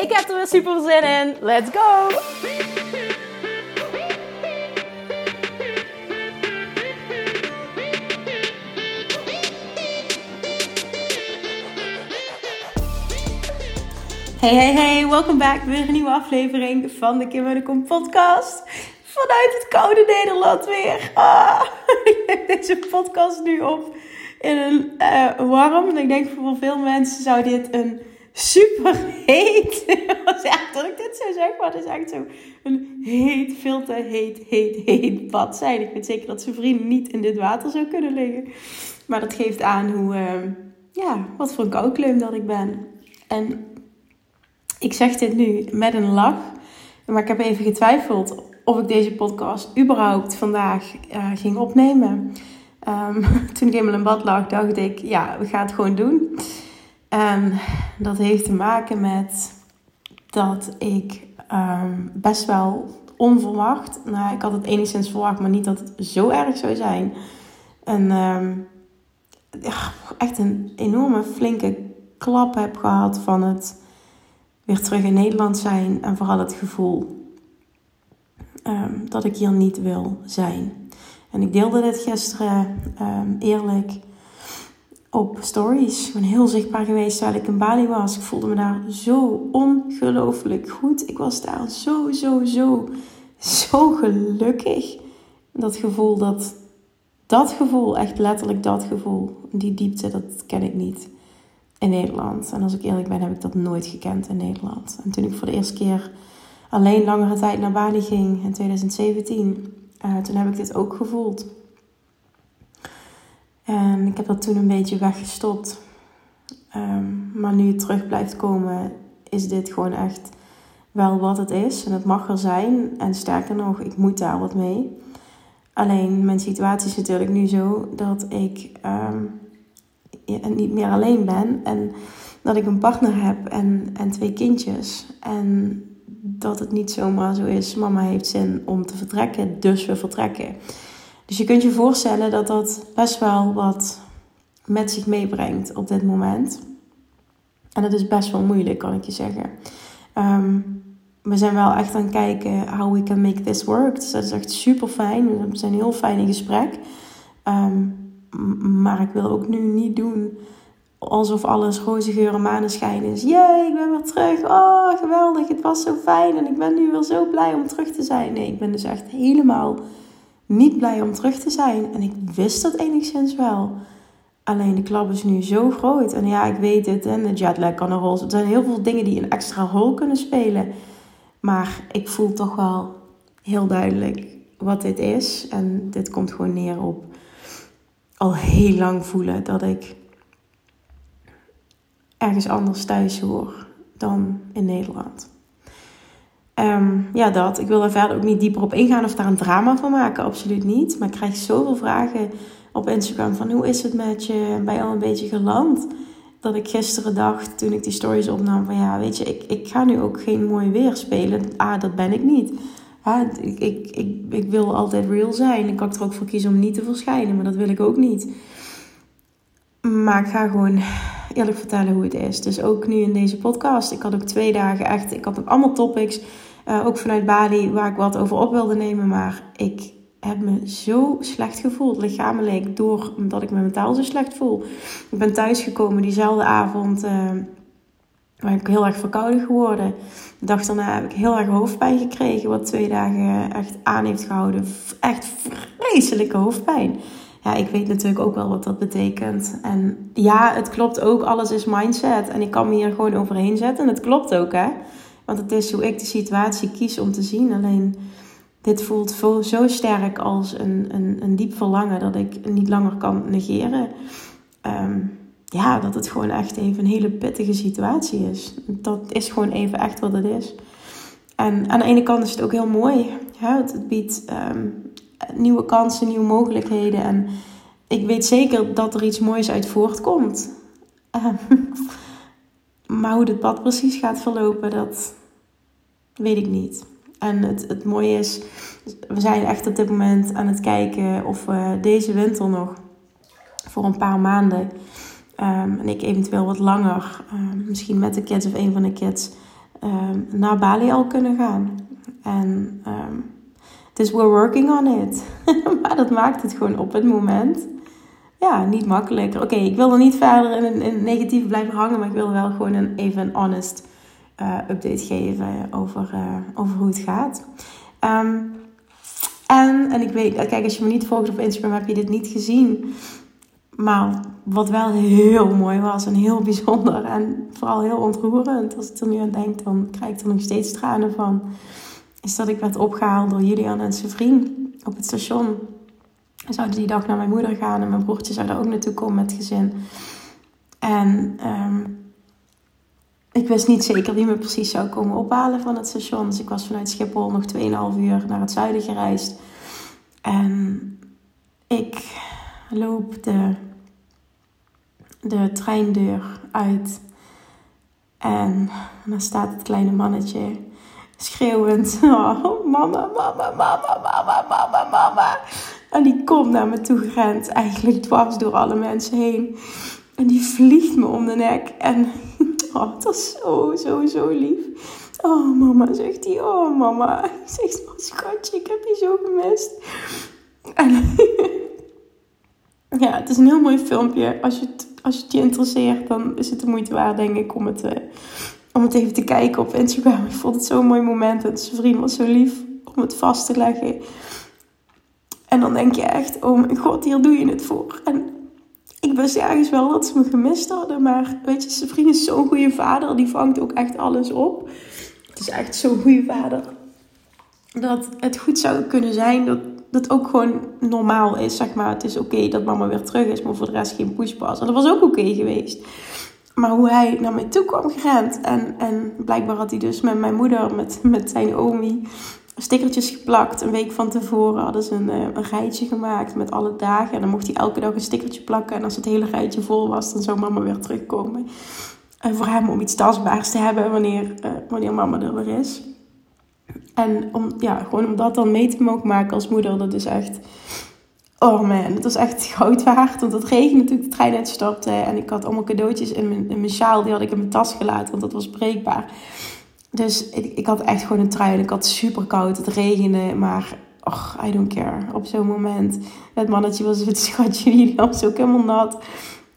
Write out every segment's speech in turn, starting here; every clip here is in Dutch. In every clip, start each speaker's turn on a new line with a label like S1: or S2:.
S1: Ik heb er weer super zin in. Let's go! Hey, hey, hey, welkom back. Weer een nieuwe aflevering van de Kim en Kom podcast. Vanuit het koude Nederland weer. Ah, ik neem deze podcast nu op in een uh, warm. Ik denk voor veel mensen zou dit een super heet. echt dat ik dit zo zeg, maar het is echt zo een heet, veel te heet, heet, heet bad zijn. Ik weet zeker dat zijn vriend niet in dit water zou kunnen liggen. Maar dat geeft aan hoe, uh, ja, wat voor een koukleum dat ik ben. En ik zeg dit nu met een lach. Maar ik heb even getwijfeld of ik deze podcast überhaupt vandaag uh, ging opnemen. Um, toen ik eenmaal in bad lag, dacht ik, ja, we gaan het gewoon doen. En dat heeft te maken met dat ik um, best wel onverwacht, nou ik had het enigszins verwacht, maar niet dat het zo erg zou zijn. En um, echt een enorme flinke klap heb gehad van het weer terug in Nederland zijn en vooral het gevoel dat ik hier niet wil zijn. En ik deelde dit gisteren eerlijk op stories. Ik ben heel zichtbaar geweest terwijl ik in Bali was. Ik voelde me daar zo ongelooflijk goed. Ik was daar zo, zo, zo, zo gelukkig. Dat gevoel, dat, dat gevoel, echt letterlijk dat gevoel, die diepte, dat ken ik niet in Nederland. En als ik eerlijk ben, heb ik dat nooit gekend in Nederland. En toen ik voor de eerste keer alleen langere tijd naar Bali ging in 2017, uh, eh, toen heb ik dit ook gevoeld. En ik heb dat toen een beetje weggestopt. Um, maar nu het terug blijft komen, is dit gewoon echt wel wat het is. En het mag er zijn. En sterker nog, ik moet daar wat mee. Alleen mijn situatie is natuurlijk nu zo dat ik um, niet meer alleen ben. En dat ik een partner heb en, en twee kindjes. En dat het niet zomaar zo is. Mama heeft zin om te vertrekken, dus we vertrekken. Dus je kunt je voorstellen dat dat best wel wat met zich meebrengt op dit moment. En dat is best wel moeilijk, kan ik je zeggen. Ehm, we zijn wel echt aan het kijken how we can make this work. Dus dat is echt super fijn. We zijn heel fijn in gesprek. Ehm, maar ik wil ook nu niet doen alsof alles roze geur maneschijn is. Jee, ik ben weer terug. Oh, geweldig. Het was zo fijn en ik ben nu weer zo blij om terug te zijn. Nee, ik ben dus echt helemaal niet blij om terug te zijn. En ik wist dat enigszins wel. Alleen de klap is nu zo groot. En ja, ik weet het. En de jetlag kan een rol Er zijn heel veel dingen die een extra rol kunnen spelen. Maar ik voel toch wel heel duidelijk wat dit is. En dit komt gewoon neer op al heel lang voelen dat ik ergens anders thuis hoor dan in Nederland. Um, ja, dat. Ik wil er verder ook niet dieper op ingaan of daar een drama van maken. Absoluut niet. Maar ik krijg zoveel vragen op Instagram van hoe is het met je? Ben je al een beetje geland? Dat ik gisteren dacht, toen ik die stories opnam, van ja, weet je, ik, ik ga nu ook geen mooi weer spelen. Ah, dat ben ik niet. ik, ik, ik, ik wil altijd real zijn. Ik kan er ook voor kiezen om niet te verschijnen, maar dat wil ik ook niet. Maar ik ga gewoon eerlijk vertellen hoe het is. Dus ook nu in deze podcast. Ik had ook twee dagen echt. Ik had ook allemaal topics. Uh, ook vanuit Bali waar ik wat over op wilde nemen. Maar ik heb me zo slecht gevoeld, lichamelijk, door omdat ik me mentaal zo slecht voel. Ik ben thuisgekomen diezelfde avond. Uh, ben ik heel erg verkouden geworden. De dag daarna heb ik heel erg hoofdpijn gekregen. Wat twee dagen echt aan heeft gehouden. Echt vreselijke hoofdpijn ja, ik weet natuurlijk ook wel wat dat betekent. En ja, het klopt ook, alles is mindset. En ik kan me hier gewoon overheen zetten. En het klopt ook, hè. Want het is hoe ik de situatie kies om te zien. Alleen, dit voelt zo sterk als een, een, een diep verlangen dat ik niet langer kan negeren. Um, ja, dat het gewoon echt even een hele pittige situatie is. Dat is gewoon even echt wat het is. En aan de ene kant is het ook heel mooi. Ja, het, biedt ehm, nieuwe kansen, nieuwe mogelijkheden. En ik weet zeker dat er iets moois uit voortkomt. Ehm, maar hoe dit pad precies gaat verlopen, dat weet ik niet. En het, het mooie is, we zijn echt op dit moment aan het kijken of we deze winter nog voor een paar maanden um, en ik eventueel wat langer, misschien met de kids of een van de kids, naar Bali al kunnen gaan. En dus we're working on it. maar dat maakt het gewoon op het moment ja, niet makkelijk. Oké, ik wil er niet verder in in negatief blijven hangen, maar ik wil wel gewoon een, even honest uh, update geven over, uh, over hoe het gaat. Um, en, en ik weet, kijk, als je me niet volgt op Instagram, heb je dit niet gezien. Maar wat wel heel mooi was en heel bijzonder en vooral heel ontroerend, als ik er nu aan denk, dan krijg ik er nog steeds tranen van is dat ik werd opgehaald door Julian en zijn vriend op het station. We zouden die dag naar mijn moeder gaan en mijn broertje zou daar ook naartoe komen met gezin. En um, ik wist niet zeker wie me precies zou komen ophalen van het station. Dus ik was vanuit Schiphol nog 2,5 uur naar het zuiden gereisd. En ik loop de, de treindeur uit. En dan staat het kleine mannetje schreeuwend. Oh, mama, mama, mama, mama, mama, mama. En die komt naar me toe gerend. Eigenlijk dwars door alle mensen heen. En die vliegt me om de nek. En oh, het was zo, zo, zo lief. Oh, mama, zegt hij. Oh, mama. Zegt, oh, schatje, ik heb je zo gemist. Ja, het is een heel mooi filmpje. Als je, het, als je het interesseert, dan is het de moeite waard, denk ik, om het, uh, om het even te kijken op Instagram. Ik vond het zo'n mooi moment. En zijn vriend was zo lief om het vast te leggen. En dan denk je echt, oh mijn god, hier doe je het voor. En ik wist ergens wel dat ze me gemist hadden. Maar weet je, zijn vriend is zo'n goede vader. Die vangt ook echt alles op. Het is echt zo'n goede vader. Dat het goed zou kunnen zijn dat dat ook gewoon normaal is, zeg maar. Het is oké dat mama weer terug is, maar voor de rest geen pushpas. En dat was ook oké geweest. Maar hoe hij naar mij toe kwam gerend. En, en blijkbaar had hij dus met mijn moeder, met, met zijn omi, stickertjes geplakt. Een week van tevoren hadden ze een, eh, een rijtje gemaakt met alle dagen. En dan mocht hij elke dag een stickertje plakken. En als het hele rijtje vol was, dan zou mama weer terugkomen. En voor hem om iets tastbaars te hebben wanneer, uh, wanneer mama er weer is. En om, ja, gewoon om dat dan mee te mogen maken als moeder, dat is echt Oh man, het was echt goud waard. Want het regende toen de trein uitstapte. En ik had allemaal cadeautjes in mijn, in mijn sjaal. Die had ik in mijn tas gelaten, want dat was breekbaar. Dus ik, ik had echt gewoon een trui. En ik had super koud. Het regende. Maar, och, I don't care. Op zo'n moment. Het mannetje was het schatje. Die was ook helemaal nat.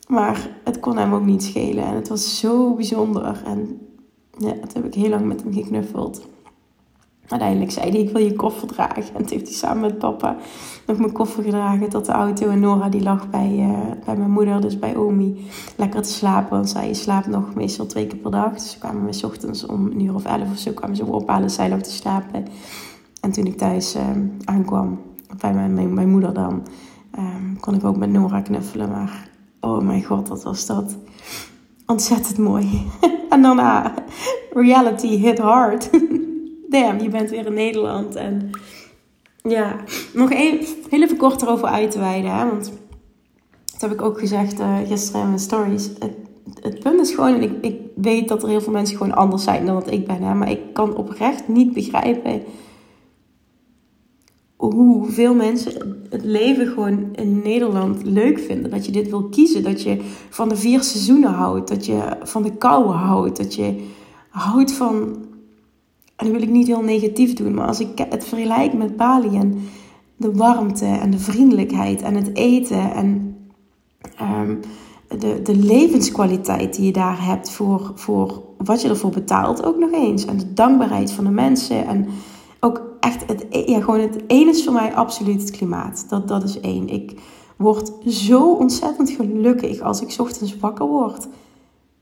S1: Maar het kon hem ook niet schelen. En het was zo bijzonder. En ja, dat heb ik heel lang met hem geknuffeld. Uiteindelijk zei hij, ik wil je koffer dragen. En toen heeft hij samen met papa nog mijn koffer gedragen tot de auto. En Nora die lag bij, uh, bij mijn moeder, dus bij Omi, lekker te slapen. Want zij slaapt nog meestal twee keer per dag. Dus ze kwamen me ochtends om een uur of elf of zo kwamen ze ophalen. Zij lag te slapen. En toen ik thuis uh, aankwam, bij mijn, mijn, moeder dan, um, kon ik ook met Nora knuffelen. Maar oh mijn god, wat was dat ontzettend mooi. en daarna, reality hit hard. damn, je bent weer in Nederland. En ja, nog één, heel even kort erover uit te wijden. Want dat heb ik ook gezegd uh, gisteren in mijn stories. Het, het, punt is gewoon, en ik, ik weet dat er heel veel mensen gewoon anders zijn dan wat ik ben. Hè? Maar ik kan oprecht niet begrijpen hoe veel mensen het leven gewoon in Nederland leuk vinden. Dat je dit wil kiezen. Dat je van de vier seizoenen houdt. Dat je van de kou houdt. Dat je houdt van en dat wil ik niet heel negatief doen, maar als ik het vergelijk met Bali en de warmte en de vriendelijkheid en het eten en um, de, de levenskwaliteit die je daar hebt voor, voor wat je ervoor betaalt, ook nog eens. En de dankbaarheid van de mensen en ook echt het, ja, gewoon het één is voor mij absoluut het klimaat. Dat, dat is één. Ik word zo ontzettend gelukkig als ik ochtends wakker word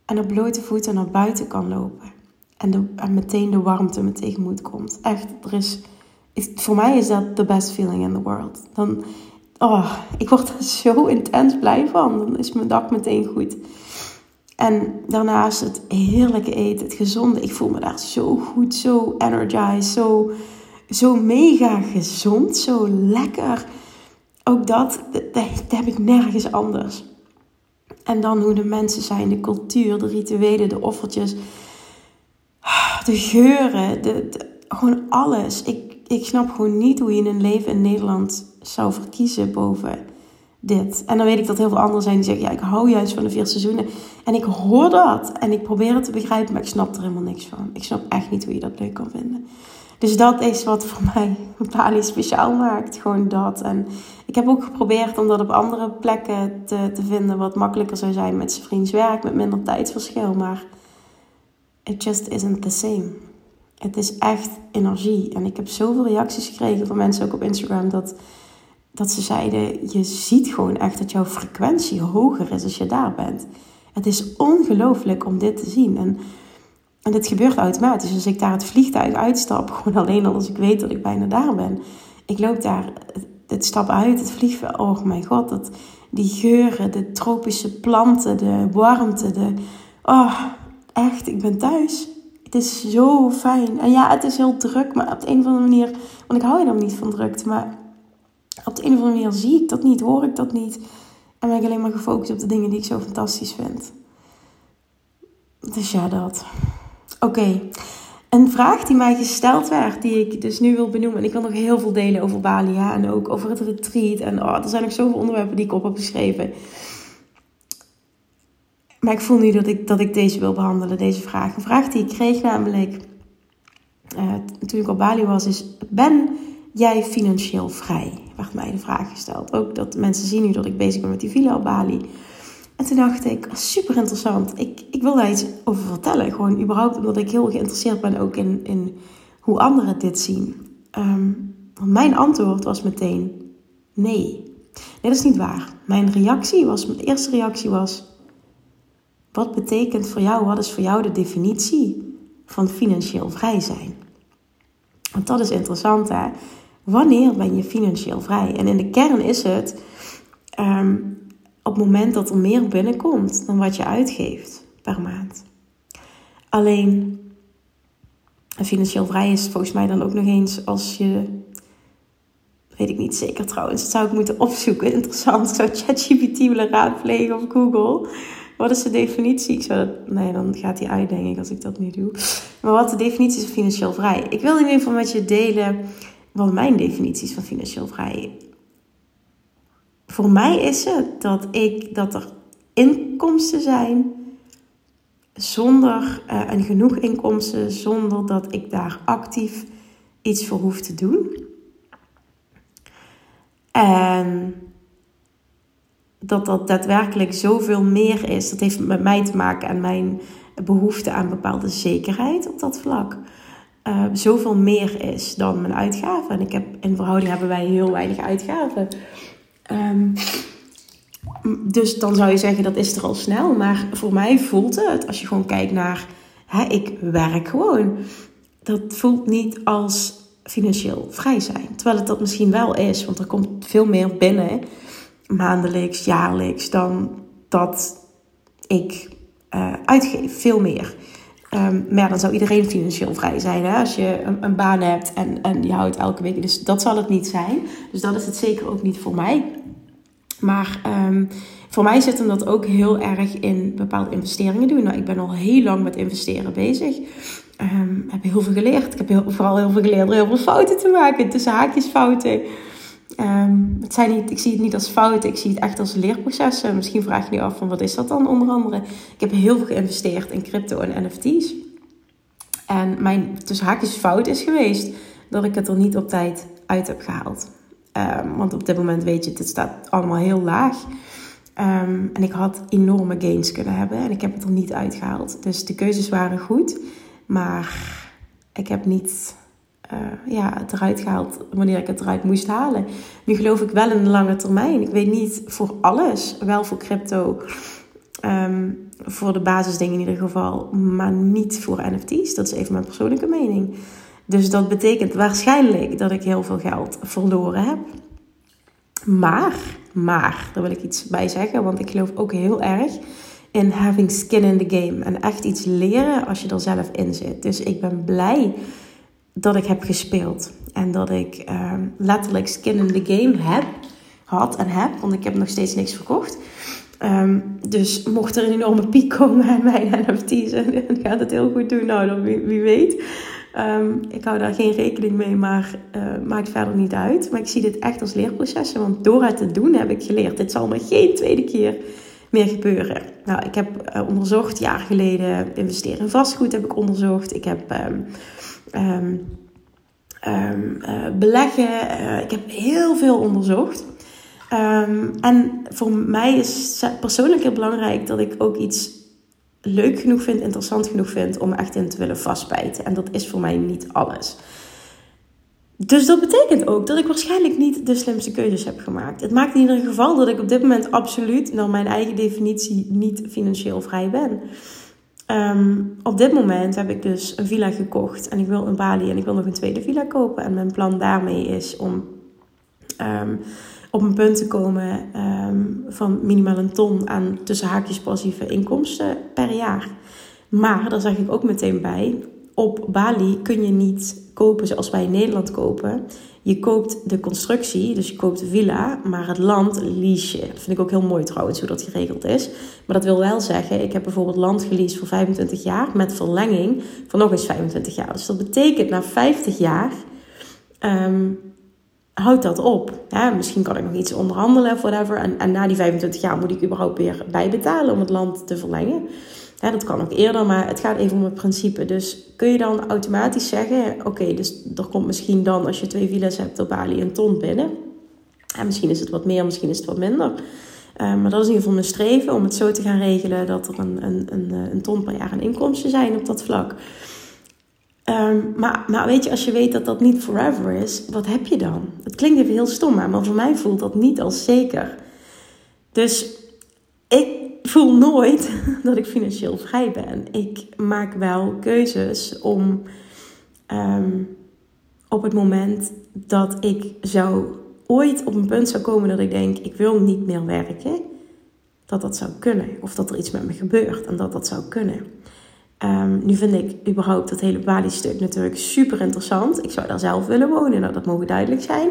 S1: en op blote voeten naar buiten kan lopen en, meteen de warmte me tegemoet komt. Echt, er is, voor mij is dat the best feeling in the world. Dan, oh, ik word er zo intens blij van. Dan is mijn dag meteen goed. En daarnaast het heerlijke eten, het gezonde. Ik voel me daar zo goed, zo energized, zo, zo mega gezond, zo lekker. Ook dat, dat heb ik nergens anders. En dan hoe de mensen zijn, de cultuur, de rituelen, de offertjes, de geuren, de, gewoon alles. Ik, ik snap gewoon niet hoe je een leven in Nederland zou verkiezen boven dit. En dan weet ik dat heel veel anderen zijn die zeggen: Ja, ik hou juist van de vier seizoenen. En ik hoor dat en ik probeer het te begrijpen, maar ik snap er helemaal niks van. Ik snap echt niet hoe je dat leuk kan vinden. Dus dat is wat voor mij Bali speciaal maakt. Gewoon dat. En ik heb ook geprobeerd om dat op andere plekken te, te vinden. Wat makkelijker zou zijn met zijn vriends werk, met minder tijdsverschil. Maar it just isn't the same. Het is echt energie. En ik heb zoveel reacties gekregen van mensen ook op Instagram dat, dat ze zeiden: Je ziet gewoon echt dat jouw frequentie hoger is als je daar bent. Het is ongelooflijk om dit te zien. En, en dit gebeurt automatisch. Als ik daar het vliegtuig uitstap, gewoon alleen al als ik weet dat ik bijna daar ben. Ik loop daar, het stap uit, het vliegveld. Oh mijn god, dat, die geuren, de tropische planten, de warmte, de. Oh, echt, ik ben thuis. Het is zo fijn. En ja, het is heel druk, maar op de een of andere manier. Want ik hou helemaal niet van drukte. Maar op de een of andere manier zie ik dat niet, hoor ik dat niet. En ben ik alleen maar gefocust op de dingen die ik zo fantastisch vind. Dus ja, dat. Oké. Een vraag die mij gesteld werd, die ik dus nu wil benoemen. En ik wil nog heel veel delen over Bali ja, en ook over het retreat. En oh, er zijn nog zoveel onderwerpen die ik op heb geschreven. Maar ik voel nu dat ik, dat ik deze wil behandelen, deze vraag. Een vraag die ik kreeg namelijk uh, toen ik op Bali was, is: Ben jij financieel vrij? Werd mij de vraag gesteld. Ook dat mensen zien nu dat ik bezig ben met die villa op Bali. En toen dacht ik, super interessant. Ik, ik wil daar iets over vertellen. Gewoon überhaupt omdat ik heel geïnteresseerd ben ook in, in hoe anderen dit zien. Um, want mijn antwoord was meteen nee. Nee, dat is niet waar. Mijn reactie was, mijn eerste reactie was, wat betekent voor jou, wat is voor jou de definitie van financieel vrij zijn? Want dat is interessant hè. Wanneer ben je financieel vrij? En in de kern is het um, op het moment dat er meer binnenkomt dan wat je uitgeeft per maand. Alleen, financieel vrij is volgens mij dan ook nog eens als je, weet ik niet zeker trouwens, dat zou ik moeten opzoeken. Interessant, ik zou ChatGPT willen raadplegen of Google. Wat is de definitie? Ik zou dat, nee, dan gaat hij uit, denk ik, als ik dat nu doe. Maar wat de definitie is van financieel vrij? Ik wil in ieder geval met je delen wat mijn definitie is van financieel vrij. Voor mij is het dat, ik, dat er inkomsten zijn zonder uh, en genoeg inkomsten zonder dat ik daar actief iets voor hoef te doen. En dat dat daadwerkelijk zoveel meer is. Dat heeft met mij te maken en mijn behoefte aan bepaalde zekerheid op dat vlak. Uh, zoveel meer is dan mijn uitgaven. En ik heb, in verhouding hebben wij heel weinig uitgaven. Um, dus dan zou je zeggen dat is er al snel. Maar voor mij voelt het, als je gewoon kijkt naar, hè, ik werk gewoon. Dat voelt niet als financieel vrij zijn. Terwijl het dat misschien wel is, want er komt veel meer binnen maandelijks, jaarlijks, dan dat ik uh, uitgeef. Veel meer. Um, maar dan zou iedereen financieel vrij zijn. Hè? Als je een, een, baan hebt en, en je houdt elke week. Dus dat zal het niet zijn. Dus dat is het zeker ook niet voor mij. Maar um, voor mij zit hem dat ook heel erg in bepaalde investeringen doen. Nou, ik ben al heel lang met investeren bezig. Um, heb heel veel geleerd. Ik heb vooral heel veel geleerd door heel veel fouten te maken. Tussen haakjes fouten. Um, het zijn niet, ik zie het niet als fouten, ik zie het echt als leerprocessen. Misschien vraag je je af van wat is dat dan onder andere. Ik heb heel veel geïnvesteerd in crypto en NFT's. En mijn tussen haakjes fout is geweest dat ik het er niet op tijd uit heb gehaald. Um, want op dit moment weet je, het staat allemaal heel laag. Um, en ik had enorme gains kunnen hebben en ik heb het er niet uitgehaald. Dus de keuzes waren goed, maar ik heb niet uh, ja, het eruit gehaald wanneer ik het eruit moest halen. Nu geloof ik wel in de lange termijn. Ik weet niet voor alles, wel voor crypto, um, voor de basisdingen in ieder geval, maar niet voor NFT's. Dat is even mijn persoonlijke mening. Dus dat betekent waarschijnlijk dat ik heel veel geld verloren heb. Maar, maar, daar wil ik iets bij zeggen, want ik geloof ook heel erg in having skin in the game. En echt iets leren als je er zelf in zit. Dus ik ben blij dat ik heb gespeeld. En dat ik ehm, letterlijk skin in the game heb, had en heb. Want ik heb nog steeds niks verkocht. Ehm, dus mocht er een enorme piek komen aan mijn NFT's en, en gaat het heel goed doen, nou dan wie, weet. Ehm, ik hou daar geen rekening mee, maar uh, maakt verder niet uit. Maar ik zie dit echt als leerprocessen, want door het te doen heb ik geleerd. Dit zal me geen tweede keer meer gebeuren. Nou, ik heb uh, onderzocht, jaar geleden investeren in vastgoed heb ik onderzocht. Ik heb um, uh, beleggen, ik heb heel veel onderzocht. en voor mij is persoonlijk heel belangrijk dat ik ook iets leuk genoeg vind, interessant genoeg vind om echt in te willen vastbijten. En dat is voor mij niet alles. Dus dat betekent ook dat ik waarschijnlijk niet de slimste keuzes heb gemaakt. Het maakt in ieder geval dat ik op dit moment absoluut, naar mijn eigen definitie, niet financieel vrij ben. Ehm, op dit moment heb ik dus een villa gekocht en ik wil een Bali en ik wil nog een tweede villa kopen. En mijn plan daarmee is om ehm, op een punt te komen ehm, van minimaal een ton aan tussen haakjes passieve inkomsten per jaar. Maar daar zeg ik ook meteen bij, op Bali kun je niet kopen zoals wij in Nederland kopen. Je koopt de constructie, dus je koopt de villa, maar het land lease je. Dat vind ik ook heel mooi trouwens, hoe dat geregeld is. Maar dat wil wel zeggen, ik heb bijvoorbeeld land geleased voor 25 jaar met verlenging van nog eens 25 jaar. Dus dat betekent na 50 jaar um, houdt dat op. misschien kan ik nog iets onderhandelen of whatever. En, en na die 25 jaar moet ik überhaupt weer bijbetalen om het land te verlengen. Ja, dat kan ook eerder, maar het gaat even om het principe. Dus kun je dan automatisch zeggen: Oké, dus er komt misschien dan, als je twee villa's hebt op Bali, een ton binnen. En misschien is het wat meer, misschien is het wat minder. Uh, maar dat is in ieder geval mijn streven om het zo te gaan regelen dat er een, een, een, eh, een ton per jaar aan inkomsten zijn op dat vlak. Um, maar, maar weet je, als je weet dat dat niet forever is, wat heb je dan? Het klinkt even heel stom, maar voor mij voelt dat niet als zeker. Dus ik voel nooit dat ik financieel vrij ben. Ik maak wel keuzes om um, op het moment dat ik zou ooit op een punt zou komen dat ik denk, ik wil niet meer werken, dat dat zou kunnen. Of dat er iets met me gebeurt en dat dat zou kunnen. Um, nu vind ik überhaupt dat hele Bali-stuk natuurlijk super interessant. Ik zou daar zelf willen wonen, nou, dat mogen duidelijk zijn.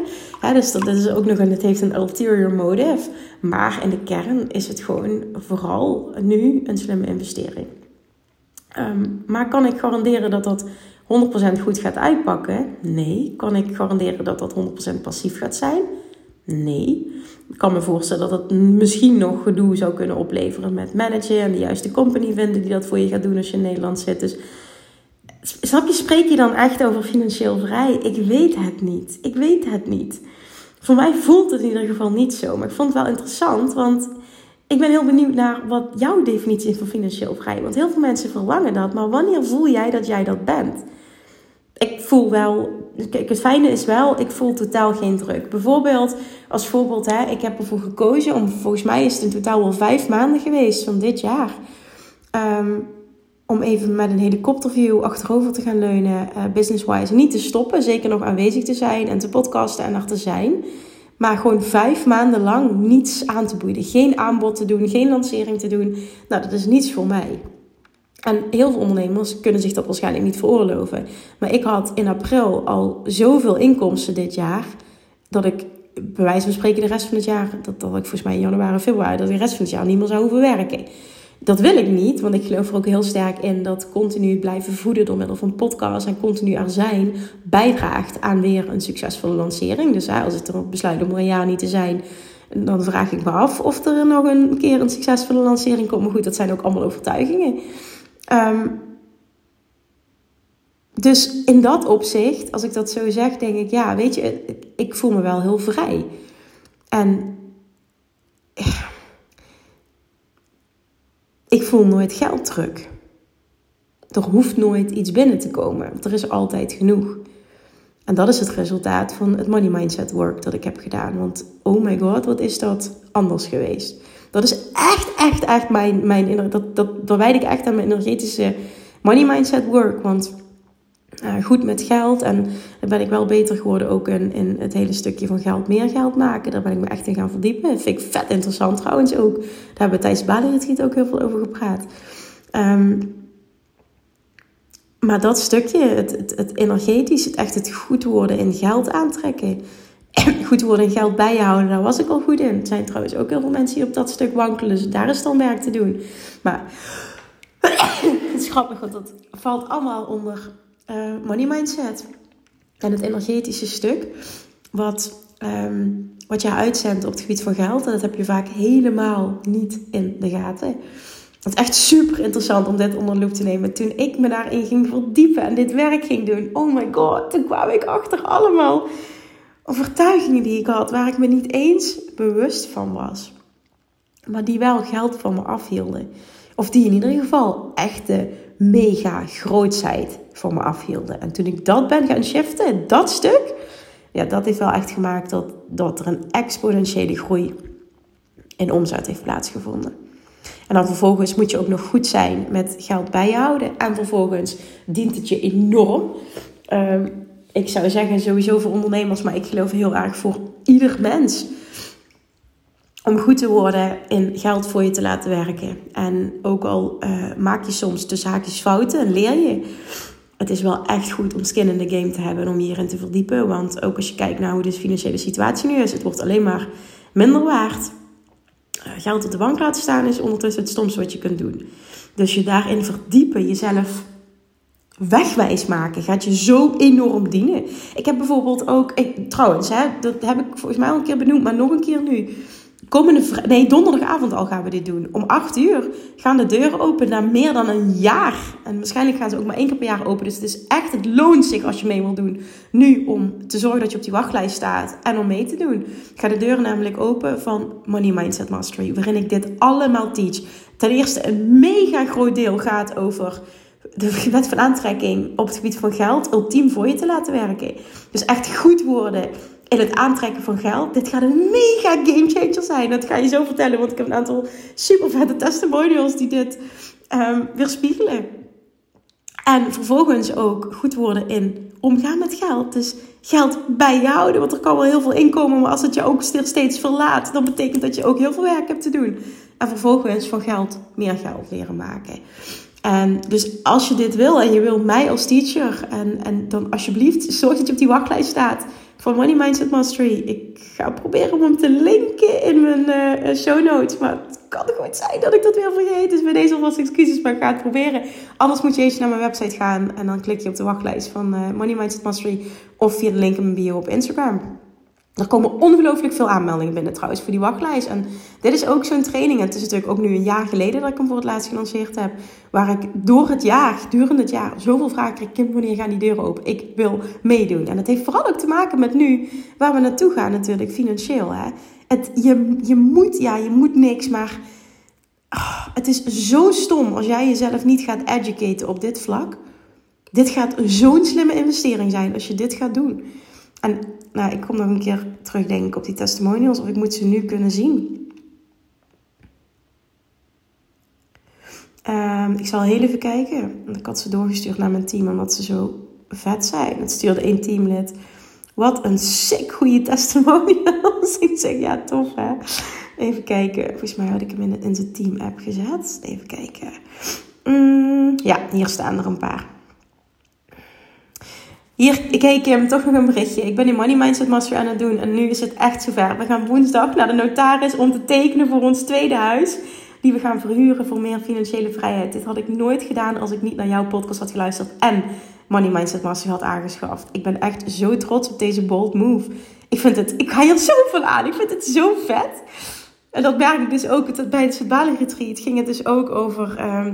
S1: dus dat, is ook nog een, het heeft een ulterior motive. Maar in de kern is het gewoon vooral nu een slimme investering. Um, maar kan ik garanderen dat dat 100% goed gaat uitpakken? Nee. Kan ik garanderen dat dat 100% passief gaat zijn? Nee. Ik kan me voorstellen dat het misschien nog gedoe zou kunnen opleveren met managen en de juiste company vinden die dat voor je gaat doen als je in Nederland zit. Dus snap je, spreek je dan echt over financieel vrij? Ik weet het niet. Ik weet het niet. Voor mij voelt het in ieder geval niet zo. Maar ik vond het wel interessant, want ik ben heel benieuwd naar wat jouw definitie is van financieel vrij. Want heel veel mensen verlangen dat, maar wanneer voel jij dat jij dat bent? Ik voel wel, kijk, het fijne is wel, ik voel totaal geen druk. Bijvoorbeeld, als voorbeeld, hè, ik heb ervoor gekozen om, volgens mij is het in totaal wel vijf maanden geweest van dit jaar. Ehm, om even met een helikopterview achterover te gaan leunen, uh, business-wise. Niet te stoppen, zeker nog aanwezig te zijn en te podcasten en er te zijn. Maar gewoon vijf maanden lang niets aan te boeien. Geen aanbod te doen, geen lancering te doen. Nou, dat is niets voor mij. En heel veel ondernemers kunnen zich dat waarschijnlijk niet veroorloven. Maar ik had in april al zoveel inkomsten dit jaar. Dat ik bij wijze van spreken de rest van het jaar. Dat, dat ik volgens mij in januari, februari. Dat ik de rest van het jaar niet meer zou hoeven werken. Dat wil ik niet, want ik geloof er ook heel sterk in dat continu blijven voeden door middel van podcasts en continu er zijn bijdraagt aan weer een succesvolle lancering. Dus als ik er besluit om er een jaar niet te zijn, dan vraag ik me af of er nog een keer een succesvolle lancering komt. Maar goed, dat zijn ook allemaal overtuigingen. Um, dus in dat opzicht, als ik dat zo zeg, denk ik, ja, weet je, ik voel me wel heel vrij. En ik voel nooit gelddruk. Er hoeft nooit iets binnen te komen. Er is altijd genoeg. En dat is het resultaat van het money mindset work dat ik heb gedaan. Want oh my god, wat is dat anders geweest? Dat is echt, echt, echt mijn, mijn dat, dat, dat wijd ik echt aan mijn energetische money mindset work. Want uh, goed met geld. En dan ben ik wel beter geworden ook in, in het hele stukje van geld meer geld maken. Daar ben ik me echt in gaan verdiepen. Dat vind ik vet interessant trouwens ook. Daar hebben we tijdens Bali ook heel veel over gepraat. Um, maar dat stukje, het, het, het energetisch, het echt het goed worden in geld aantrekken. Goed worden in geld bijhouden, daar was ik al goed in. Er zijn trouwens ook heel veel mensen die op dat stuk wankelen. Dus daar is dan werk te doen. Maar het is grappig, want dat valt allemaal onder uh, money mindset. En het energetische stuk, wat, um, wat je uitzendt op het gebied van geld. En dat heb je vaak helemaal niet in de gaten. Het is echt super interessant om dit onder loep te nemen. Toen ik me daarin ging verdiepen en dit werk ging doen. Oh my god, toen kwam ik achter allemaal overtuigingen die ik had. Waar ik me niet eens bewust van was. Maar die wel geld van me afhielden. Of die in ieder geval echte mega grootheid van me afhielden. En toen ik dat ben gaan shiften, dat stuk. Ja, dat heeft wel echt gemaakt dat, dat er een exponentiële groei in omzet heeft plaatsgevonden. En dan vervolgens moet je ook nog goed zijn met geld bijhouden. En vervolgens dient het je enorm. Ehm, ik zou zeggen sowieso voor ondernemers, maar ik geloof heel erg voor ieder mens. Om goed te worden in geld voor je te laten werken. En ook al uh, maak je soms de zaakjes fouten en leer je. Het is wel echt goed om skin in the game te hebben en om hierin te verdiepen. Want ook als je kijkt naar hoe de financiële situatie nu is, het wordt alleen maar minder waard. Eh, geld op de bank laten staan is ondertussen het stomste wat je kunt doen. Dus je daarin verdiepen, jezelf wegwijs maken, gaat je zo enorm dienen. Ik heb bijvoorbeeld ook, trouwens, hè, dat heb ik volgens mij al een keer benoemd, maar nog een keer nu komende nee, donderdagavond al gaan we dit doen. Om 8 uur gaan de deuren open na meer dan een jaar. En waarschijnlijk gaan ze ook maar één keer per jaar open. Dus het is echt, het loont zich als je mee wil doen. Nu om te zorgen dat je op die wachtlijst staat en om mee te doen. Ga de deuren namelijk open van Money Mindset Mastery. Waarin ik dit allemaal teach. Ten eerste een mega groot deel gaat over de wet van aantrekking op het gebied van geld ultiem voor je te laten werken. Dus echt goed worden in het aantrekken van geld. Dit gaat een mega game changer zijn. Dat ga je zo vertellen, want ik heb een aantal super vette testimonials die dit um, weerspiegelen. En vervolgens ook goed worden in omgaan met geld. Dus geld bijhouden, want er kan wel heel veel inkomen, maar als het je ook steeds verlaat, dan betekent dat je ook heel veel werk hebt te doen. En vervolgens van geld meer geld leren maken. En dus als je dit wil en je wil mij als teacher, en, en dan alsjeblieft zorg dat je op die wachtlijst staat van Money Mindset Mastery. Ik ga proberen om hem te linken in mijn uh, show notes. Maar het kan goed zijn dat ik dat weer vergeet. Dus bij deze alvast excuses, maar ik ga het proberen. Anders moet je eens naar mijn website gaan en dan klik je op de wachtlijst van uh, Money Mindset Mastery. Of via de link in mijn bio op Instagram. Er komen ongelooflijk veel aanmeldingen binnen trouwens voor die wachtlijst. En dit is ook zo'n training. Het is natuurlijk ook nu een jaar geleden dat ik hem voor het laatst gelanceerd heb. Waar ik door het jaar, durende het jaar, zoveel vragen kreeg. Kim, wanneer gaan die deuren open? Ik wil meedoen. En het heeft vooral ook te maken met nu waar we naartoe gaan natuurlijk, financieel. Hè? Het, je, je, moet, ja, je moet niks, maar oh, het is zo stom als jij jezelf niet gaat educaten op dit vlak. Dit gaat zo'n slimme investering zijn als je dit gaat doen. En nou, ik kom nog een keer terug, denk ik, op die testimonials. Of ik moet ze nu kunnen zien. Um, ik zal heel even kijken. Ik had ze doorgestuurd naar mijn team, omdat ze zo vet zijn. Het stuurde één teamlid. Wat een sick goede testimonials. ik zeg, ja, tof hè. Even kijken. Volgens mij had ik hem in, in zijn team app gezet. Even kijken. Mm, ja, hier staan er een paar. Hier, kijk hem toch nog een berichtje. Ik ben die Money Mindset Master aan het doen en nu is het echt zover. We gaan woensdag naar de notaris om te tekenen voor ons tweede huis. Die we gaan verhuren voor meer financiële vrijheid. Dit had ik nooit gedaan als ik niet naar jouw podcast had geluisterd en Money Mindset Master had aangeschaft. Ik ben echt zo trots op deze bold move. Ik vind het, ik ga hier van aan. Ik vind het zo vet. En dat merk ik dus ook bij het Bali Retreat. Ging het dus ook over ehm,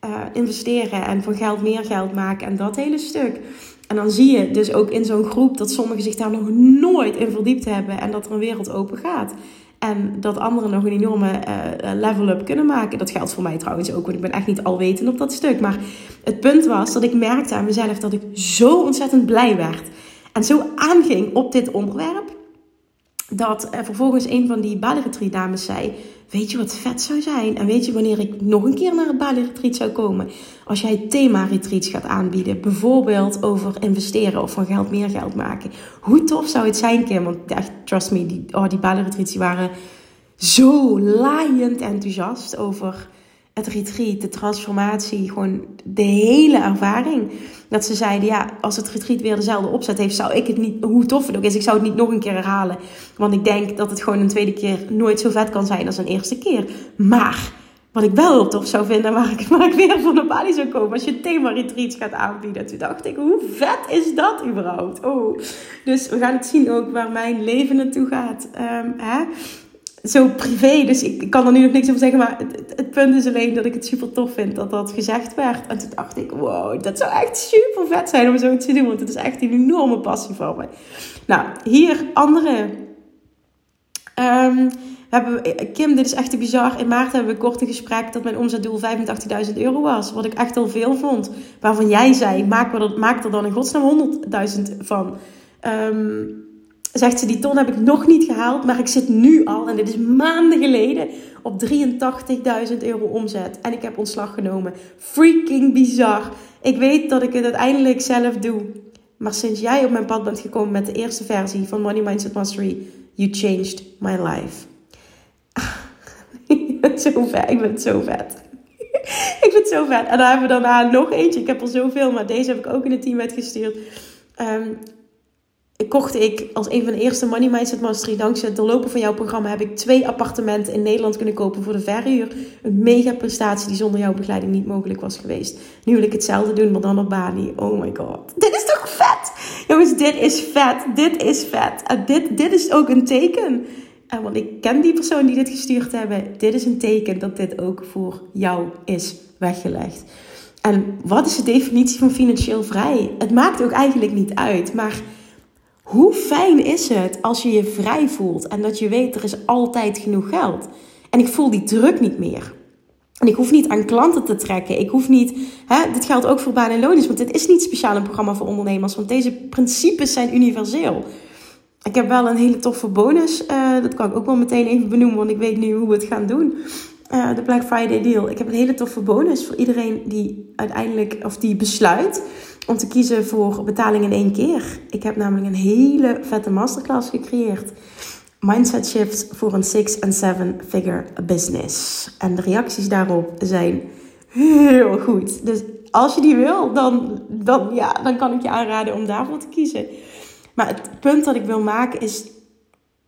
S1: eh, investeren en van geld meer geld maken en dat hele stuk. En dan zie je dus ook in zo'n groep dat sommigen zich daar nog nooit in verdiept hebben en dat er een wereld open gaat. En dat anderen nog een enorme uh, level-up kunnen maken. Dat geldt voor mij trouwens ook, want ik ben echt niet alwetend op dat stuk. Maar het punt was dat ik merkte aan mezelf dat ik zo ontzettend blij werd. En zo aanging op dit onderwerp. Dat uh, vervolgens een van die Bali dames zei: weet je wat vet zou zijn? En weet je wanneer ik nog een keer naar het Bali Retreat zou komen? Als jij thema retreats gaat aanbieden. Bijvoorbeeld over investeren of van geld meer geld maken. Hoe tof zou het zijn, Kim? Want echt, trust me, die, oh, die Bali Retreats die waren zo laaiend enthousiast over het retreat, de transformatie, gewoon de hele ervaring. Dat ze zeiden, ja, als het retreat weer dezelfde opzet heeft, zou ik het niet, hoe tof het ook is, ik zou het niet nog een keer herhalen. Want ik denk dat het gewoon een tweede keer nooit zo vet kan zijn als een eerste keer. Maar wat ik wel heel tof zou vinden, waar ik, weer van op Bali zou komen, als je thema retreats gaat aanbieden. Toen dacht ik, hoe vet is dat überhaupt? Oh. Dus we gaan het zien ook waar mijn leven naartoe gaat. Um, hè? Zo privé, dus ik, kan er nu nog niks over zeggen. Maar het, punt is alleen dat ik het super tof vind dat dat gezegd werd. En toen dacht ik, wow, dat zou echt super vet zijn om zo te doen. Want het is echt een enorme passie voor me. Nou, hier andere. We hebben, Kim, dit is echt te bizar. In maart hebben we kort een gesprek dat mijn omzetdoel 85.000 euro was. Wat ik echt al veel vond. Waarvan jij zei, maak er, maak er dan in godsnaam 100.000 van. Um, zegt ze, die ton heb ik nog niet gehaald, maar ik zit nu al, en dit is maanden geleden, op 83.000 euro omzet. En ik heb ontslag genomen. Freaking bizar. Ik weet dat ik het uiteindelijk zelf doe. Maar sinds jij op mijn pad bent gekomen met de eerste versie van Money Mindset Mastery, you changed my life. zo vet. Ik het zo vet. ik vind het zo vet. En dan hebben we daarna nog eentje. Ik heb er zoveel, maar deze heb ik ook in het team uitgestuurd. Um, kocht ik als een van de eerste Money Mindset Mastery. Dankzij het doorlopen van jouw programma heb ik twee appartementen in Nederland kunnen kopen voor de verhuur. Een mega prestatie die zonder jouw begeleiding niet mogelijk was geweest. Nu wil ik hetzelfde doen, maar dan op Bali. Oh my god. Dit is toch vet? Jongens, dit is vet. Dit is vet. Dit, dit is ook een teken. En want ik ken die persoon die dit gestuurd hebben. Dit is een teken dat dit ook voor jou is weggelegd. En wat is de definitie van financieel vrij? Het maakt ook eigenlijk niet uit, maar hoe fijn is het als je je vrij voelt en dat je weet er is altijd genoeg geld. En ik voel die druk niet meer. En ik hoef niet aan klanten te trekken. Ik hoef niet. Hè, dit geldt ook voor baan en. Want dit is niet speciaal een programma voor ondernemers. Want deze principes zijn universeel. Ik heb wel een hele toffe bonus. Uh, dat kan ik ook wel meteen even benoemen. Want ik weet nu hoe we het gaan doen. Uh, de Black Friday deal. Ik heb een hele toffe bonus voor iedereen die uiteindelijk. Of die besluit om te kiezen voor betaling in één keer. Ik heb namelijk een hele vette masterclass gecreëerd. Mindset shifts voor een six- en seven-figure business. En de reacties daarop zijn heel goed. Dus als je die wil, dan, dan, ja, dan kan ik je aanraden om daarvoor te kiezen. Maar het punt dat ik wil maken is: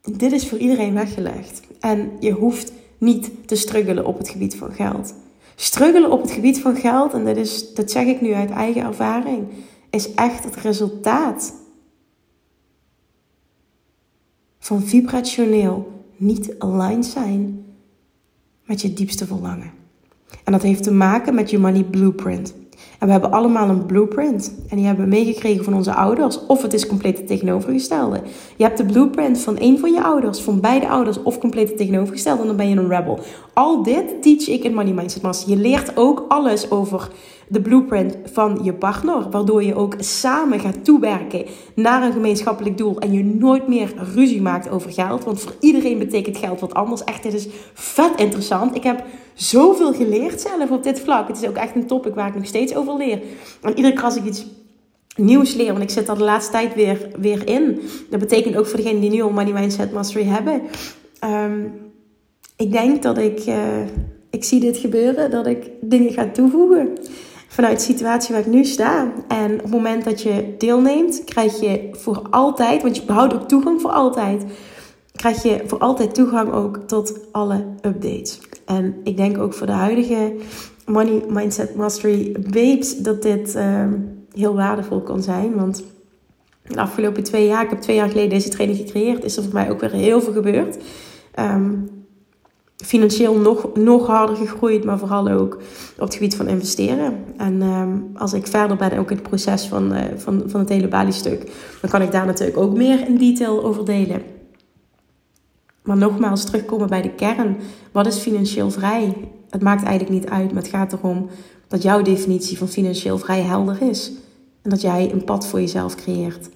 S1: dit is voor iedereen weggelegd. En je hoeft niet te struggelen op het gebied van geld. Struggelen op het gebied van geld, en dat, is, dat zeg ik nu uit eigen ervaring, is echt het resultaat van vibrationeel niet aligned zijn met je diepste verlangen. En dat heeft te maken met je money blueprint. En we hebben allemaal een blueprint. En die hebben we meegekregen van onze ouders. Of het is compleet het tegenovergestelde. Je hebt de blueprint van een van je ouders, van beide ouders, of compleet tegenovergestelde. En dan ben je een rebel. Al dit teach ik in Money Mindset Master. Je leert ook alles over de blueprint van je partner. Waardoor je ook samen gaat toewerken naar een gemeenschappelijk doel. En je nooit meer ruzie maakt over geld. Want voor iedereen betekent geld wat anders. Echt, dit is vet interessant. Ik heb zoveel geleerd zelf op dit vlak. Het is ook echt een topic waar ik nog steeds over leer. En iedere keer als ik iets nieuws leer, want ik zit er de laatste tijd weer, weer in. Dat betekent ook voor degenen die nu al Money Mindset Mastery hebben. Ehm, ik denk dat ik, uh, ik zie dit gebeuren, dat ik dingen ga toevoegen vanuit de situatie waar ik nu sta. En op het moment dat je deelneemt, krijg je voor altijd, want je behoudt ook toegang voor altijd, krijg je voor altijd toegang ook tot alle updates. En ik denk ook voor de huidige Money Mindset Mastery babes dat dit uh, heel waardevol kan zijn. Want de afgelopen twee jaar, ik heb twee jaar geleden deze training gecreëerd, is er voor mij ook weer heel veel gebeurd. Um, financieel nog, nog harder gegroeid, maar vooral ook op het gebied van investeren. En um, als ik verder ben, ook in het proces van, uh, van, van het hele Bali-stuk, dan kan ik daar natuurlijk ook meer in detail over delen. Maar nogmaals, terugkomen bij de kern. Wat is financieel vrij? Het maakt eigenlijk niet uit, maar het gaat erom dat jouw definitie van financieel vrij helder is. En dat jij een pad voor jezelf creëert.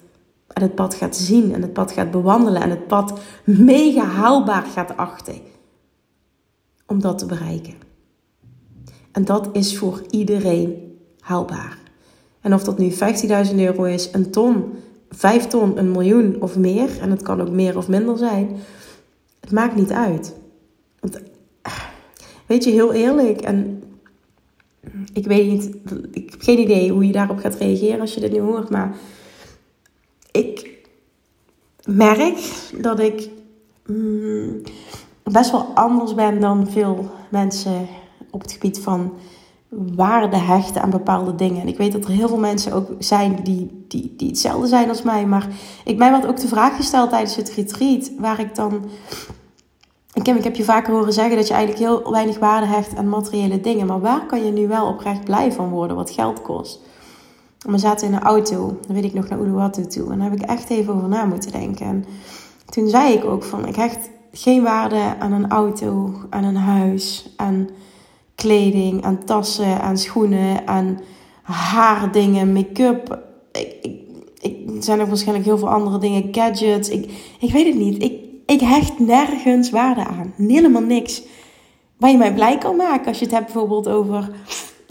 S1: En het pad gaat zien en het pad gaat bewandelen en het pad mega haalbaar gaat achten. om dat te bereiken. En dat is voor iedereen haalbaar. En of dat nu 15.000 euro is, een ton, 5 ton, een miljoen of meer, en het kan ook meer of minder zijn, het maakt niet uit. Want, weet je, heel eerlijk, en ik weet niet, ik heb geen idee hoe je daarop gaat reageren als je dit nu hoort, maar ik merk dat ik mm, best wel anders ben dan veel mensen op het gebied van waarde hechten aan bepaalde dingen. En ik weet dat er heel veel mensen ook zijn die, die, die hetzelfde zijn als mij. Maar ik, mij werd ook de vraag gesteld tijdens het retreat, waar ik dan... Ik heb, ik heb je vaker horen zeggen dat je eigenlijk heel weinig waarde hecht aan materiële dingen. Maar waar kan je nu wel oprecht blij van worden, wat geld kost? We zaten in een auto, dan weet ik nog naar Uluwatu toe. En daar heb ik echt even over na moeten denken. En toen zei ik ook van, ik hecht geen waarde aan een auto, aan een huis, aan kleding, aan tassen, aan schoenen, aan haardingen, make-up. Ik, ik, ik, er zijn ook waarschijnlijk heel veel andere dingen, gadgets. Ik, ik weet het niet. Ik, ik hecht nergens waarde aan. Helemaal niks. Waar je mij blij kan maken. Als je het hebt bijvoorbeeld over...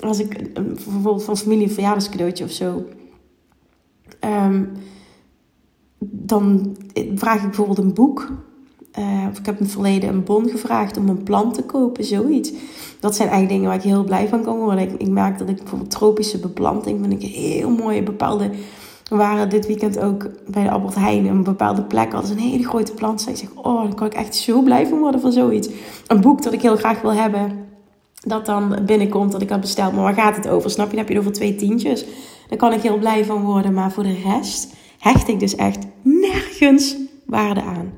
S1: Als ik bijvoorbeeld van familie een verjaardagscadeautje of zo... Um, dan vraag ik bijvoorbeeld een boek uh, of ik heb in het verleden een bon gevraagd om een plant te kopen, zoiets. Dat zijn eigenlijk dingen waar ik heel blij van kan worden. Ik, ik merk dat ik bijvoorbeeld tropische beplanting vind ik heel mooi. Bepaalde, we waren dit weekend ook bij de Albert Heijn, een bepaalde plek ze een hele grote plant. Ik zeg, oh, dan kan ik echt zo blij van worden van zoiets. Een boek dat ik heel graag wil hebben, dat dan binnenkomt, dat ik had besteld. Maar waar gaat het over? Snap je? Dan heb je over twee tientjes. Daar kan ik heel blij van worden. Maar voor de rest hecht ik dus echt nergens waarde aan.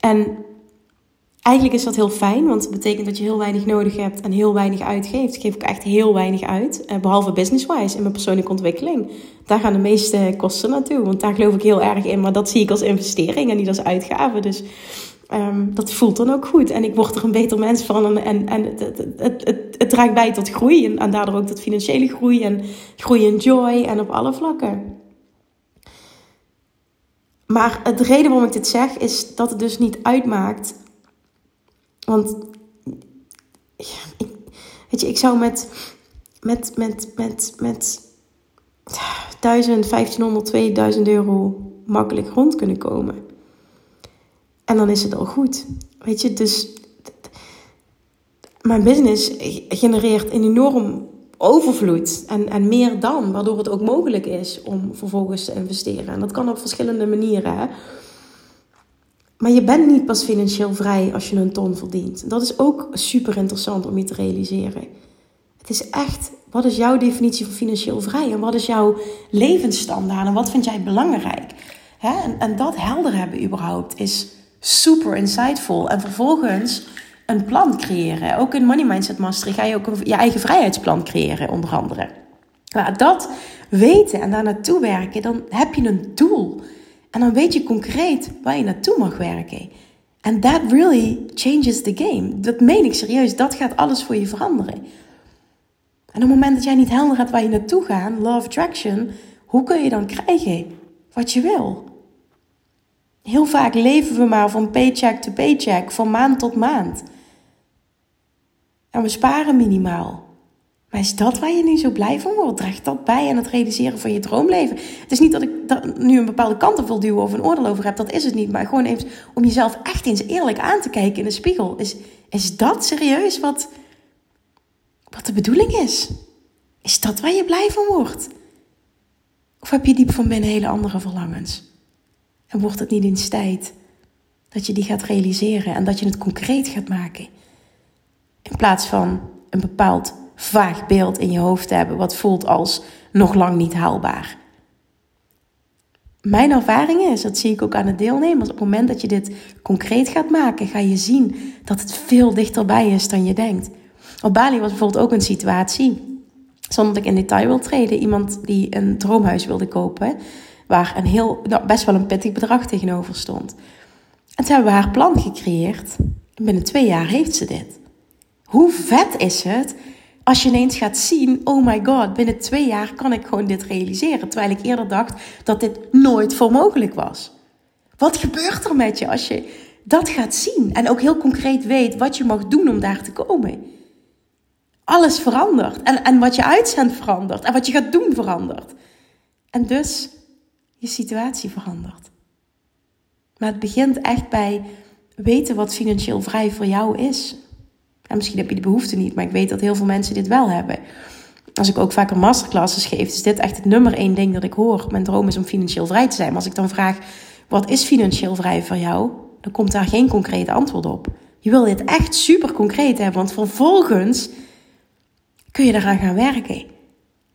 S1: En eigenlijk is dat heel fijn, want het betekent dat je heel weinig nodig hebt en heel weinig uitgeeft. Ik geef ook echt heel weinig uit, eh, behalve business-wise in mijn persoonlijke ontwikkeling. Daar gaan de meeste kosten naartoe, want daar geloof ik heel erg in. Maar dat zie ik als investering en niet als uitgave. Dus um, dat voelt dan ook goed. En ik word er een beter mens van. En, en, het, het, het, het, het draagt bij tot groei. En, en daardoor ook tot financiële groei en groei en joy en op alle vlakken. Maar de reden waarom ik dit zeg is dat het dus niet uitmaakt. Want ik, weet je, ik zou met, met, met, met, met 1000, 1500, 2000 euro makkelijk rond kunnen komen. En dan is het al goed. Weet je, dus mijn business genereert een enorm overvloed en, en meer dan, waardoor het ook mogelijk is om vervolgens te investeren. En dat kan op verschillende manieren. Hè? Maar je bent niet pas financieel vrij als je een ton verdient. Dat is ook super interessant om je te realiseren. Het is echt, wat is jouw definitie van financieel vrij? En wat is jouw levensstandaard? En wat vind jij belangrijk? Hè? En, en dat helder hebben überhaupt is super insightful. En vervolgens een plan creëren. Ook in Money Mindset Mastery ga je ook je eigen vrijheidsplan creëren, onder andere. Maar dat weten en daar naartoe werken, dan heb je een doel. En dan weet je concreet waar je naartoe mag werken. En that really changes the game. Dat meen ik serieus. Dat gaat alles voor je veranderen. En op het moment dat jij niet helder hebt waar je naartoe gaat, law of attraction, hoe kun je dan krijgen wat je wil? Heel vaak leven we maar van paycheck to paycheck, van maand tot maand. En we sparen minimaal. Maar is dat waar je nu zo blij van wordt? Draagt dat bij aan het realiseren van je droomleven? Het is niet dat ik nu een bepaalde kant op wil duwen of een oordeel over heb. Dat is het niet. Maar gewoon even om jezelf echt eens eerlijk aan te kijken in de spiegel. Is, is dat serieus wat, wat de bedoeling is? Is dat waar je blij van wordt? Of heb je diep van binnen hele andere verlangens? En wordt het niet eens tijd dat je die gaat realiseren en dat je het concreet gaat maken? In plaats van een bepaald vaag beeld in je hoofd te hebben wat voelt als nog lang niet haalbaar. Mijn ervaring is, dat zie ik ook aan de deelnemers, op het moment dat je dit concreet gaat maken, ga je zien dat het veel dichterbij is dan je denkt. Op Bali was bijvoorbeeld ook een situatie, zonder dat ik in detail wil treden, iemand die een droomhuis wilde kopen, waar een heel, nou, best wel een pittig bedrag tegenover stond. En toen hebben we haar plan gecreëerd. En binnen twee jaar heeft ze dit. Hoe vet is het als je ineens gaat zien: oh my god, binnen twee jaar kan ik gewoon dit realiseren. Terwijl ik eerder dacht dat dit nooit voor mogelijk was. Wat gebeurt er met je als je dat gaat zien. En ook heel concreet weet wat je mag doen om daar te komen. Alles verandert. En, en wat je uitzendt verandert. En wat je gaat doen verandert. En dus je situatie verandert. Maar het begint echt bij weten wat financieel vrij voor jou is. En misschien heb je de behoefte niet, maar ik weet dat heel veel mensen dit wel hebben. Als ik ook vaker masterclasses geef, is dit echt het nummer één ding dat ik hoor. Mijn droom is om financieel vrij te zijn. Maar als ik dan vraag, wat is financieel vrij voor jou? Dan komt daar geen concreet antwoord op. Je wil dit echt super concreet hebben, want vervolgens kun je eraan gaan werken.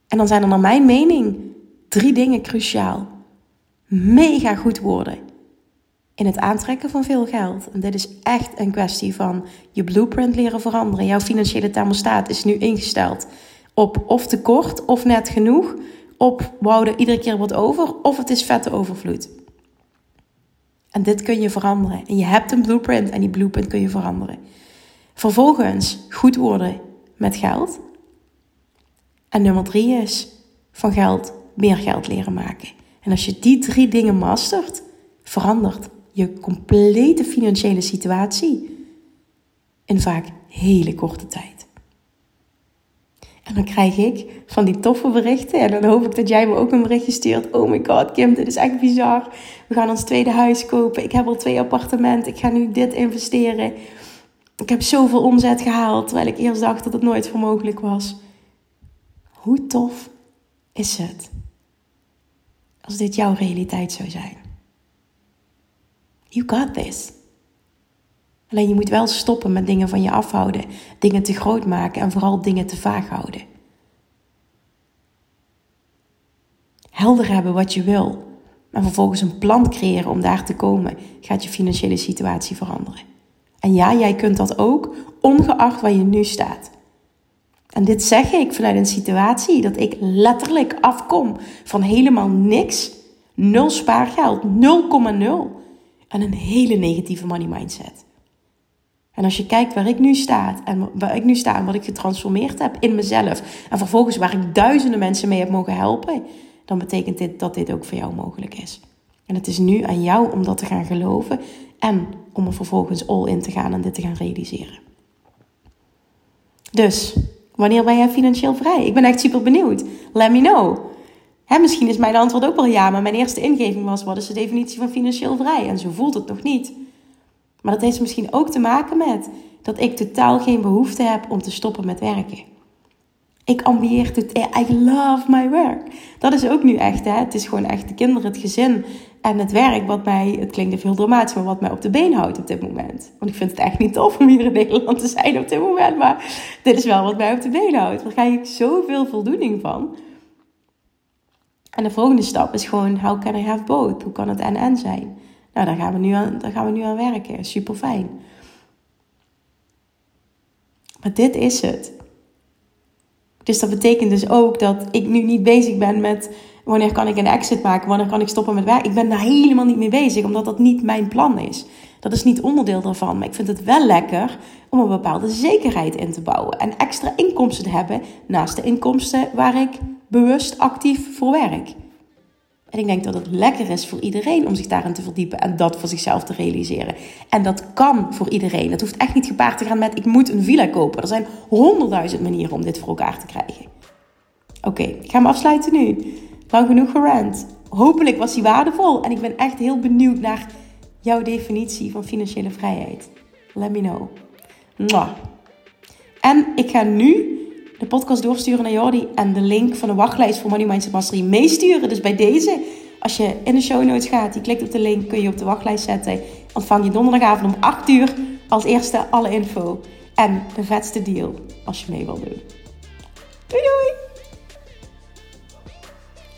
S1: En dan zijn er naar mijn mening drie dingen cruciaal. Mega goed worden in het aantrekken van veel geld. En dit is echt een kwestie van je blueprint leren veranderen. Jouw financiële thermostaat is nu ingesteld op of tekort of net genoeg. Op we houden iedere keer wat over of het is vette overvloed. En dit kun je veranderen. En je hebt een blueprint en die blueprint kun je veranderen. Vervolgens goed worden met geld. En nummer drie is van geld meer geld leren maken. En als je die drie dingen mastert, verandert je complete financiële situatie in vaak hele korte tijd. En dan krijg ik van die toffe berichten. En dan hoop ik dat jij me ook een berichtje stuurt. Oh my god, Kim, dit is echt bizar. We gaan ons tweede huis kopen. Ik heb al twee appartementen. Ik ga nu dit investeren. Ik heb zoveel omzet gehaald. Terwijl ik eerst dacht dat het nooit voor mogelijk was. Hoe tof is het als dit jouw realiteit zou zijn? You got this. Alleen je moet wel stoppen met dingen van je afhouden, dingen te groot maken en vooral dingen te vaag houden. Helder hebben wat je wil en vervolgens een plan creëren om daar te komen, gaat je financiële situatie veranderen. En ja, jij kunt dat ook, ongeacht waar je nu staat. En dit zeg ik vanuit een situatie dat ik letterlijk afkom van helemaal niks, nul spaargeld, 0,0 en een hele negatieve money mindset. En als je kijkt waar ik nu sta en waar ik nu sta en wat ik getransformeerd heb in mezelf en vervolgens waar ik duizenden mensen mee heb mogen helpen, dan betekent dit dat dit ook voor jou mogelijk is. En het is nu aan jou om dat te gaan geloven en om er vervolgens all in te gaan en dit te gaan realiseren. Dus, wanneer ben jij financieel vrij? Ik ben echt super benieuwd. Let me know. Hè, misschien is mijn antwoord ook wel ja, maar mijn eerste ingeving was: wat is de definitie van financieel vrij? En zo voelt het nog niet. Maar dat heeft misschien ook te maken met dat ik totaal geen behoefte heb om te stoppen met werken. Ik ambieer het. I love my work. Dat is ook nu echt. Hè? Het is gewoon echt de kinderen, het gezin en het werk wat mij, het klinkt even heel dramatisch, maar wat mij op de been houdt op dit moment. Want ik vind het echt niet tof om hier in Nederland te zijn op dit moment. Maar dit is wel wat mij op de been houdt. Daar krijg ik zoveel voldoening van. En de volgende stap is gewoon, how can I have both? Hoe kan het en-en zijn? Nou, daar gaan, we nu aan, daar gaan we nu aan werken. Super fijn. Maar dit is het. Dus dat betekent dus ook dat ik nu niet bezig ben met wanneer kan ik een exit maken, wanneer kan ik stoppen met werk. Ik ben daar helemaal niet mee bezig, omdat dat niet mijn plan is. Dat is niet onderdeel daarvan. Maar ik vind het wel lekker om een bepaalde zekerheid in te bouwen en extra inkomsten te hebben naast de inkomsten waar ik bewust actief voor werk. En ik denk dat het lekker is voor iedereen om zich daarin te verdiepen en dat voor zichzelf te realiseren. En dat kan voor iedereen. Het hoeft echt niet gepaard te gaan met ik moet een villa kopen. Er zijn honderdduizend manieren om dit voor elkaar te krijgen. Oké, ik ga me afsluiten nu. Lang genoeg gerand. Hopelijk was die waardevol. En ik ben echt heel benieuwd naar jouw definitie van financiële vrijheid. Let me know. Mwah. En ik ga nu de podcast doorsturen naar Jordi en de link van de wachtlijst voor Money Mindset Mastery meesturen. Dus bij deze, als je in de show notes gaat, je klikt op de link, kun je op de wachtlijst zetten. Ontvang je donderdagavond om 8 uur als eerste alle info en de vetste deal als je mee wil doen. Doei doei!